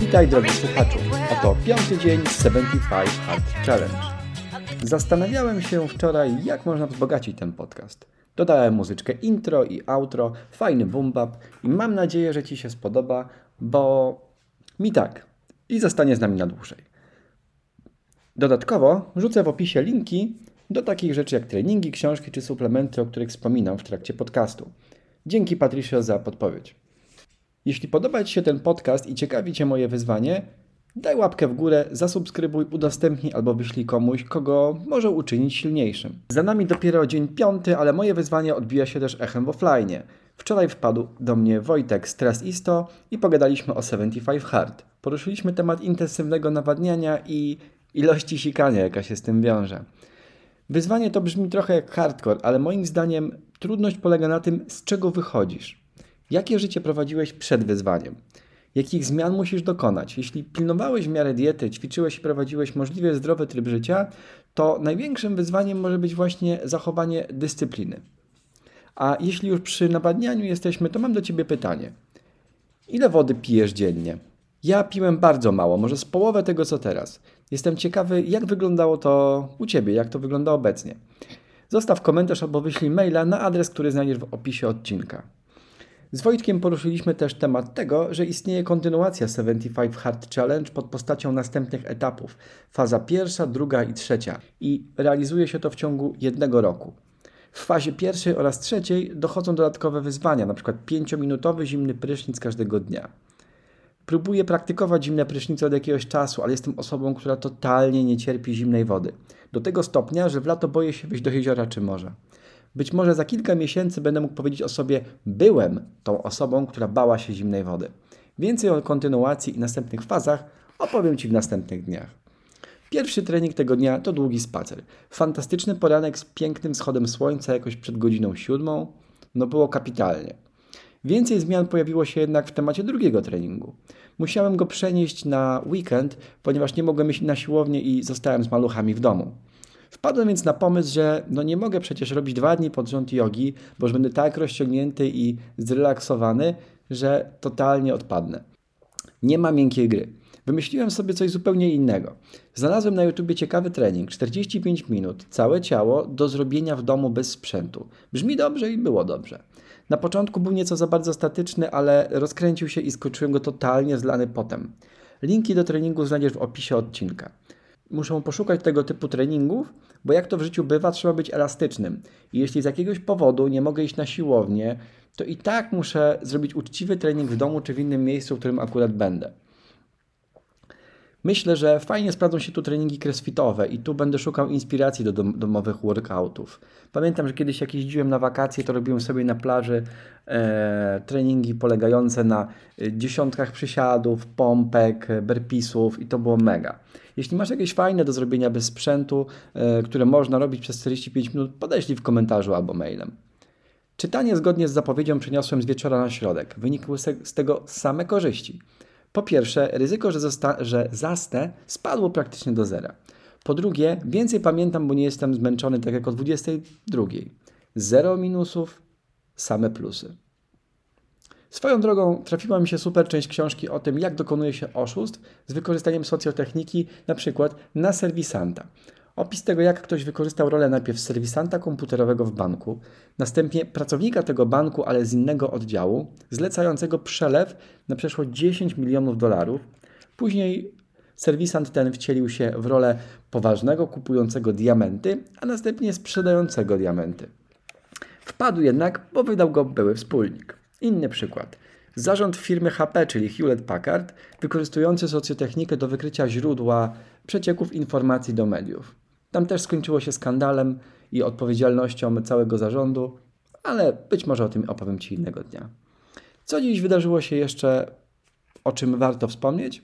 Witaj drogi słuchaczu, oto piąty dzień z 75 Hard Challenge. Zastanawiałem się wczoraj, jak można wzbogacić ten podcast. Dodałem muzyczkę intro i outro, fajny boom-bap i mam nadzieję, że Ci się spodoba, bo mi tak i zostanie z nami na dłużej. Dodatkowo rzucę w opisie linki do takich rzeczy jak treningi, książki czy suplementy, o których wspominam w trakcie podcastu. Dzięki Patricio za podpowiedź. Jeśli podoba Ci się ten podcast i ciekawi Cię moje wyzwanie, daj łapkę w górę, zasubskrybuj, udostępnij albo wyślij komuś, kogo może uczynić silniejszym. Za nami dopiero dzień piąty, ale moje wyzwanie odbija się też echem w offline. Wczoraj wpadł do mnie Wojtek z Stress Isto i pogadaliśmy o 75 Hard. Poruszyliśmy temat intensywnego nawadniania i ilości sikania, jaka się z tym wiąże. Wyzwanie to brzmi trochę jak hardcore, ale moim zdaniem trudność polega na tym, z czego wychodzisz. Jakie życie prowadziłeś przed wyzwaniem? Jakich zmian musisz dokonać? Jeśli pilnowałeś w miarę diety, ćwiczyłeś i prowadziłeś możliwie zdrowy tryb życia, to największym wyzwaniem może być właśnie zachowanie dyscypliny. A jeśli już przy nawadnianiu jesteśmy, to mam do Ciebie pytanie. Ile wody pijesz dziennie? Ja piłem bardzo mało, może z połowę tego co teraz. Jestem ciekawy, jak wyglądało to u Ciebie, jak to wygląda obecnie. Zostaw komentarz albo wyślij maila na adres, który znajdziesz w opisie odcinka. Z Wojtkiem poruszyliśmy też temat tego, że istnieje kontynuacja 75 Hard Challenge pod postacią następnych etapów. Faza pierwsza, druga i trzecia. I realizuje się to w ciągu jednego roku. W fazie pierwszej oraz trzeciej dochodzą dodatkowe wyzwania, np. 5-minutowy zimny prysznic każdego dnia. Próbuję praktykować zimne prysznice od jakiegoś czasu, ale jestem osobą, która totalnie nie cierpi zimnej wody. Do tego stopnia, że w lato boję się wyjść do jeziora czy morza. Być może za kilka miesięcy będę mógł powiedzieć o sobie, byłem tą osobą, która bała się zimnej wody. Więcej o kontynuacji i następnych fazach opowiem Ci w następnych dniach. Pierwszy trening tego dnia to długi spacer. Fantastyczny poranek z pięknym wschodem słońca jakoś przed godziną siódmą. No było kapitalnie. Więcej zmian pojawiło się jednak w temacie drugiego treningu. Musiałem go przenieść na weekend, ponieważ nie mogłem iść na siłownię i zostałem z maluchami w domu. Wpadłem więc na pomysł, że no nie mogę przecież robić dwa dni pod rząd jogi, bo już będę tak rozciągnięty i zrelaksowany, że totalnie odpadnę. Nie ma miękkiej gry. Wymyśliłem sobie coś zupełnie innego. Znalazłem na YouTubie ciekawy trening, 45 minut, całe ciało do zrobienia w domu bez sprzętu. Brzmi dobrze i było dobrze. Na początku był nieco za bardzo statyczny, ale rozkręcił się i skoczyłem go totalnie zlany potem. Linki do treningu znajdziesz w opisie odcinka. Muszę poszukać tego typu treningów, bo jak to w życiu bywa, trzeba być elastycznym. I jeśli z jakiegoś powodu nie mogę iść na siłownię, to i tak muszę zrobić uczciwy trening w domu czy w innym miejscu, w którym akurat będę. Myślę, że fajnie sprawdzą się tu treningi crossfitowe i tu będę szukał inspiracji do dom domowych workoutów. Pamiętam, że kiedyś jak jeździłem na wakacje, to robiłem sobie na plaży e, treningi polegające na e, dziesiątkach przysiadów, pompek, burpeesów i to było mega. Jeśli masz jakieś fajne do zrobienia bez sprzętu, e, które można robić przez 45 minut, podeślij w komentarzu albo mailem. Czytanie zgodnie z zapowiedzią przeniosłem z wieczora na środek. Wynikły z tego same korzyści. Po pierwsze, ryzyko, że, że zastę spadło praktycznie do zera. Po drugie, więcej pamiętam, bo nie jestem zmęczony tak jak o 22. Zero minusów, same plusy. Swoją drogą trafiła mi się super część książki o tym, jak dokonuje się oszustw z wykorzystaniem socjotechniki, na przykład na serwisanta. Opis tego, jak ktoś wykorzystał rolę najpierw serwisanta komputerowego w banku, następnie pracownika tego banku, ale z innego oddziału, zlecającego przelew na przeszło 10 milionów dolarów. Później serwisant ten wcielił się w rolę poważnego kupującego diamenty, a następnie sprzedającego diamenty. Wpadł jednak, bo wydał go były wspólnik. Inny przykład. Zarząd firmy HP, czyli Hewlett Packard, wykorzystujący socjotechnikę do wykrycia źródła przecieków informacji do mediów. Tam też skończyło się skandalem i odpowiedzialnością całego zarządu, ale być może o tym opowiem Ci innego dnia. Co dziś wydarzyło się jeszcze, o czym warto wspomnieć?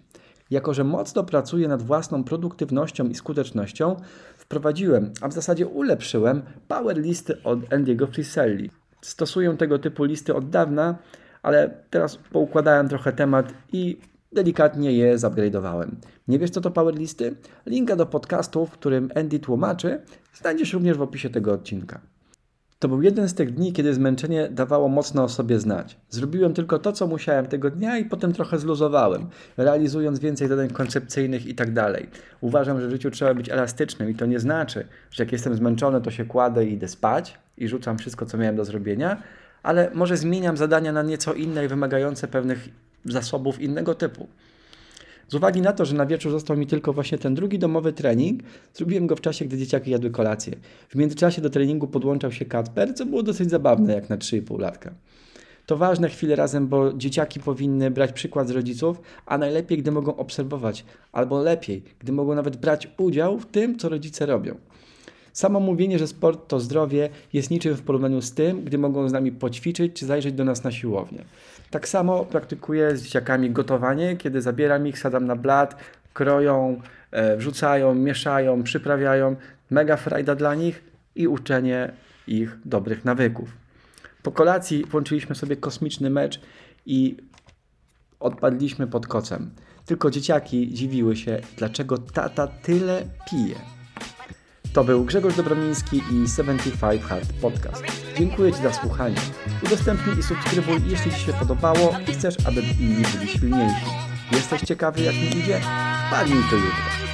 Jako, że mocno pracuję nad własną produktywnością i skutecznością, wprowadziłem, a w zasadzie ulepszyłem power listy od Andy'ego Friselli. Stosuję tego typu listy od dawna, ale teraz poukładałem trochę temat i delikatnie je zupgrade'owałem. Nie wiesz co to powerlisty? Linka do podcastu, w którym Andy tłumaczy, znajdziesz również w opisie tego odcinka. To był jeden z tych dni, kiedy zmęczenie dawało mocno o sobie znać. Zrobiłem tylko to, co musiałem tego dnia i potem trochę zluzowałem, realizując więcej zadań koncepcyjnych i tak dalej. Uważam, że w życiu trzeba być elastycznym i to nie znaczy, że jak jestem zmęczony, to się kładę i idę spać i rzucam wszystko, co miałem do zrobienia, ale może zmieniam zadania na nieco inne i wymagające pewnych zasobów innego typu. Z uwagi na to, że na wieczór został mi tylko właśnie ten drugi domowy trening, zrobiłem go w czasie, gdy dzieciaki jadły kolację. W międzyczasie do treningu podłączał się Kacper, co było dosyć zabawne jak na 3,5 latka. To ważne chwile razem, bo dzieciaki powinny brać przykład z rodziców, a najlepiej, gdy mogą obserwować, albo lepiej, gdy mogą nawet brać udział w tym, co rodzice robią. Samo mówienie, że sport to zdrowie, jest niczym w porównaniu z tym, gdy mogą z nami poćwiczyć czy zajrzeć do nas na siłownię. Tak samo praktykuję z dzieciakami gotowanie, kiedy zabieram ich, sadam na blat, kroją, e, wrzucają, mieszają, przyprawiają. Mega frajda dla nich i uczenie ich dobrych nawyków. Po kolacji włączyliśmy sobie kosmiczny mecz i odpadliśmy pod kocem. Tylko dzieciaki dziwiły się, dlaczego tata tyle pije. To był Grzegorz Dobromiński i 75 Hard Podcast. Dziękuję Ci za słuchanie. Udostępnij i subskrybuj, jeśli Ci się podobało i chcesz, aby inni byli silniejsi. Jesteś ciekawy, jak mi idzie? Wpadnij to jutro.